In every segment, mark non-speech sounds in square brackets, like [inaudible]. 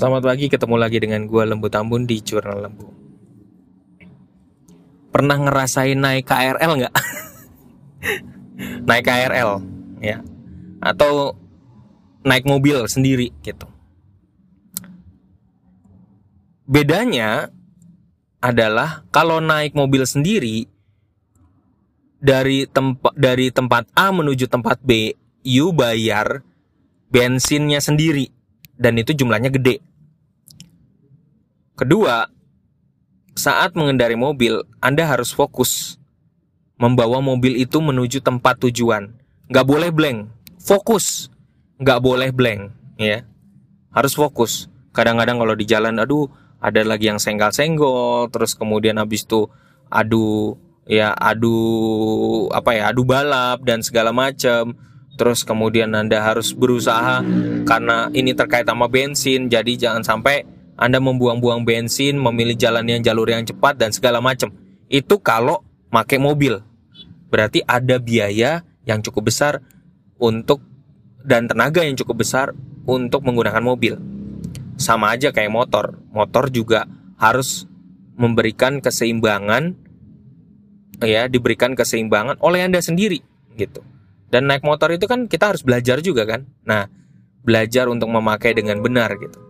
Selamat pagi, ketemu lagi dengan gua Lembu Tambun di Jurnal Lembu. Pernah ngerasain naik KRL nggak? [laughs] naik KRL, ya, atau naik mobil sendiri gitu. Bedanya adalah kalau naik mobil sendiri dari tempat dari tempat A menuju tempat B, you bayar bensinnya sendiri dan itu jumlahnya gede. Kedua, saat mengendari mobil, Anda harus fokus membawa mobil itu menuju tempat tujuan. Nggak boleh blank, fokus. Nggak boleh blank, ya. Harus fokus. Kadang-kadang kalau di jalan, aduh, ada lagi yang senggol-senggol, terus kemudian habis itu adu ya adu apa ya adu balap dan segala macam terus kemudian Anda harus berusaha karena ini terkait sama bensin, jadi jangan sampai Anda membuang-buang bensin, memilih jalan yang jalur yang cepat dan segala macam. Itu kalau pakai mobil. Berarti ada biaya yang cukup besar untuk dan tenaga yang cukup besar untuk menggunakan mobil. Sama aja kayak motor. Motor juga harus memberikan keseimbangan ya, diberikan keseimbangan oleh Anda sendiri gitu. Dan naik motor itu kan kita harus belajar juga kan. Nah, belajar untuk memakai dengan benar gitu.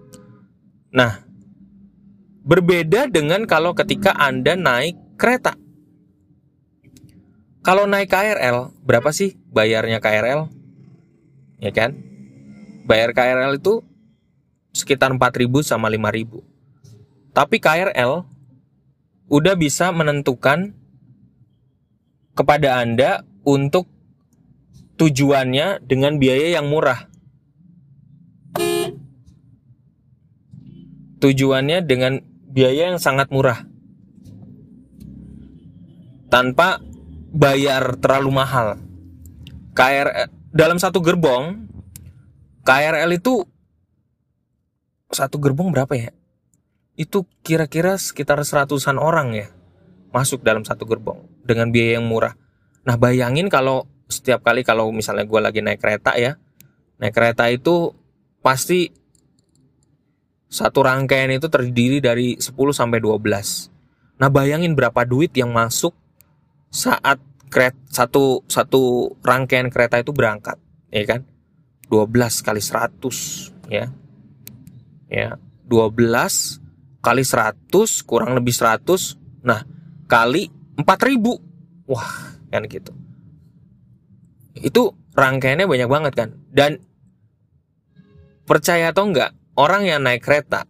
Nah, berbeda dengan kalau ketika Anda naik kereta. Kalau naik KRL, berapa sih bayarnya KRL? Ya kan? Bayar KRL itu sekitar 4.000 sama 5.000. Tapi KRL udah bisa menentukan kepada Anda untuk tujuannya dengan biaya yang murah. Tujuannya dengan biaya yang sangat murah. Tanpa bayar terlalu mahal. KRL dalam satu gerbong KRL itu satu gerbong berapa ya? Itu kira-kira sekitar seratusan orang ya masuk dalam satu gerbong dengan biaya yang murah. Nah bayangin kalau setiap kali kalau misalnya gue lagi naik kereta ya naik kereta itu pasti satu rangkaian itu terdiri dari 10 sampai 12. Nah, bayangin berapa duit yang masuk saat kereta satu satu rangkaian kereta itu berangkat, ya kan? 12 kali 100, ya. Ya, 12 kali 100 kurang lebih 100. Nah, kali 4000. Wah, kan gitu itu rangkaiannya banyak banget kan dan percaya atau enggak orang yang naik kereta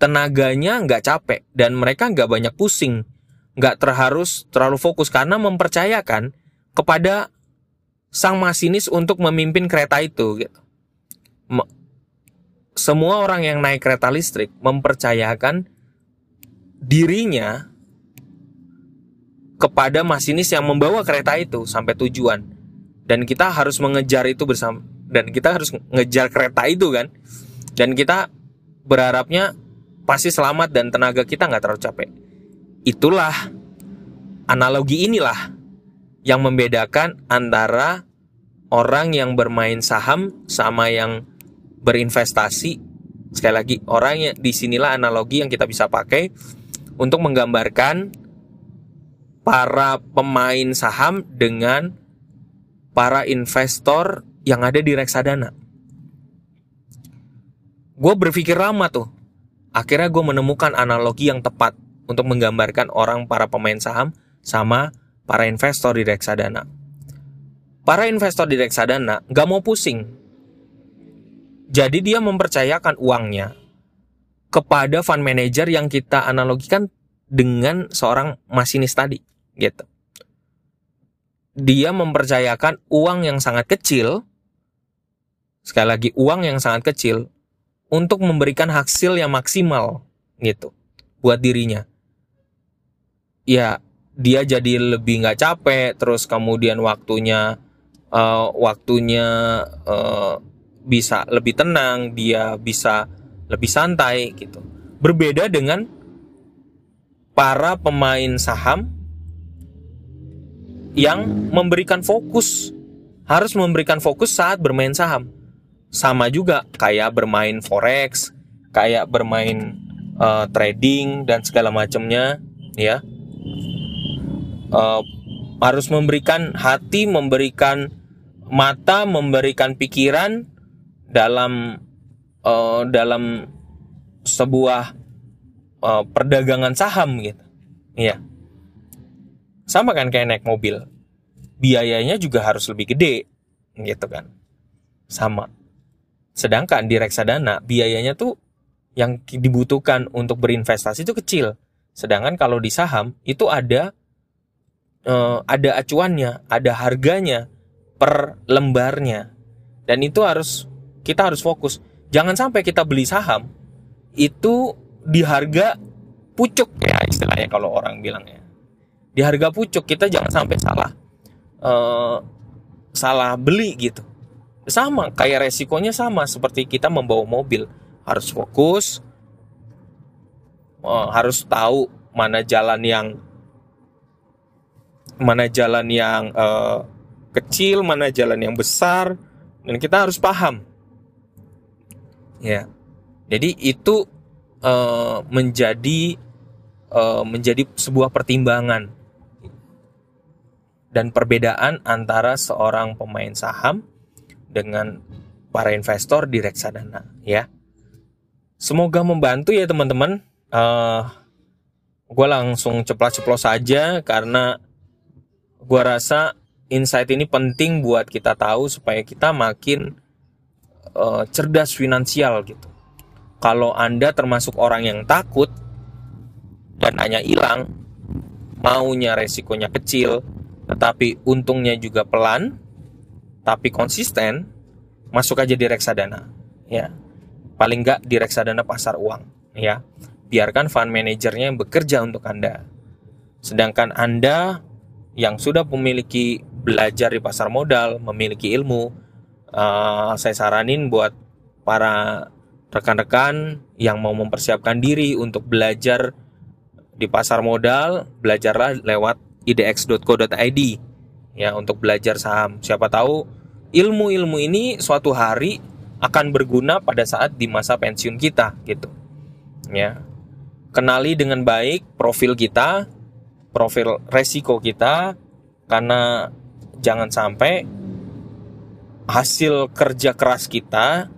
tenaganya nggak capek dan mereka nggak banyak pusing nggak terharus terlalu fokus karena mempercayakan kepada sang masinis untuk memimpin kereta itu gitu. Semua orang yang naik kereta listrik mempercayakan dirinya kepada masinis yang membawa kereta itu sampai tujuan dan kita harus mengejar itu bersama dan kita harus ngejar kereta itu kan dan kita berharapnya pasti selamat dan tenaga kita nggak terlalu capek itulah analogi inilah yang membedakan antara orang yang bermain saham sama yang berinvestasi sekali lagi orang yang di sinilah analogi yang kita bisa pakai untuk menggambarkan para pemain saham dengan para investor yang ada di reksadana. Gue berpikir lama tuh. Akhirnya gue menemukan analogi yang tepat untuk menggambarkan orang para pemain saham sama para investor di reksadana. Para investor di reksadana gak mau pusing. Jadi dia mempercayakan uangnya kepada fund manager yang kita analogikan dengan seorang masinis tadi gitu. Dia mempercayakan uang yang sangat kecil, sekali lagi uang yang sangat kecil, untuk memberikan hasil yang maksimal gitu buat dirinya. Ya, dia jadi lebih nggak capek, terus kemudian waktunya uh, waktunya uh, bisa lebih tenang, dia bisa lebih santai gitu. Berbeda dengan para pemain saham yang memberikan fokus harus memberikan fokus saat bermain saham. Sama juga kayak bermain forex, kayak bermain uh, trading dan segala macamnya ya. Uh, harus memberikan hati memberikan mata memberikan pikiran dalam uh, dalam sebuah uh, perdagangan saham gitu iya. Sama kan kayak naik mobil. Biayanya juga harus lebih gede gitu kan. Sama sedangkan di reksadana biayanya tuh yang dibutuhkan untuk berinvestasi itu kecil. Sedangkan kalau di saham itu ada uh, ada acuannya ada harganya per lembarnya. Dan itu harus kita harus fokus. Jangan sampai kita beli saham itu di harga pucuk. Ya istilahnya kalau orang bilang ya. Di harga pucuk kita jangan sampai salah uh, salah beli gitu sama kayak resikonya sama seperti kita membawa mobil. Harus fokus uh, harus tahu mana jalan yang mana jalan yang uh, kecil mana jalan yang besar dan kita harus paham. Ya. Jadi itu uh, menjadi uh, menjadi sebuah pertimbangan dan perbedaan antara seorang pemain saham dengan para investor di reksadana ya. Semoga membantu ya teman-teman. Uh, eh, gue langsung ceplos-ceplos saja karena gue rasa insight ini penting buat kita tahu supaya kita makin uh, cerdas finansial gitu. Kalau anda termasuk orang yang takut dan hanya hilang, maunya resikonya kecil, tetapi untungnya juga pelan, tapi konsisten, masuk aja di reksadana. Ya, paling nggak di reksadana pasar uang. Ya, biarkan fund manajernya yang bekerja untuk anda. Sedangkan anda yang sudah memiliki belajar di pasar modal, memiliki ilmu, uh, saya saranin buat para rekan-rekan yang mau mempersiapkan diri untuk belajar di pasar modal, belajarlah lewat idx.co.id ya untuk belajar saham. Siapa tahu ilmu-ilmu ini suatu hari akan berguna pada saat di masa pensiun kita gitu. Ya. Kenali dengan baik profil kita, profil resiko kita karena jangan sampai hasil kerja keras kita,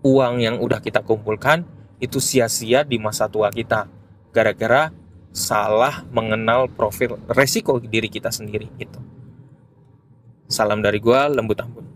uang yang udah kita kumpulkan itu sia-sia di masa tua kita gara-gara salah mengenal profil resiko diri kita sendiri gitu. Salam dari gua lembut ampun.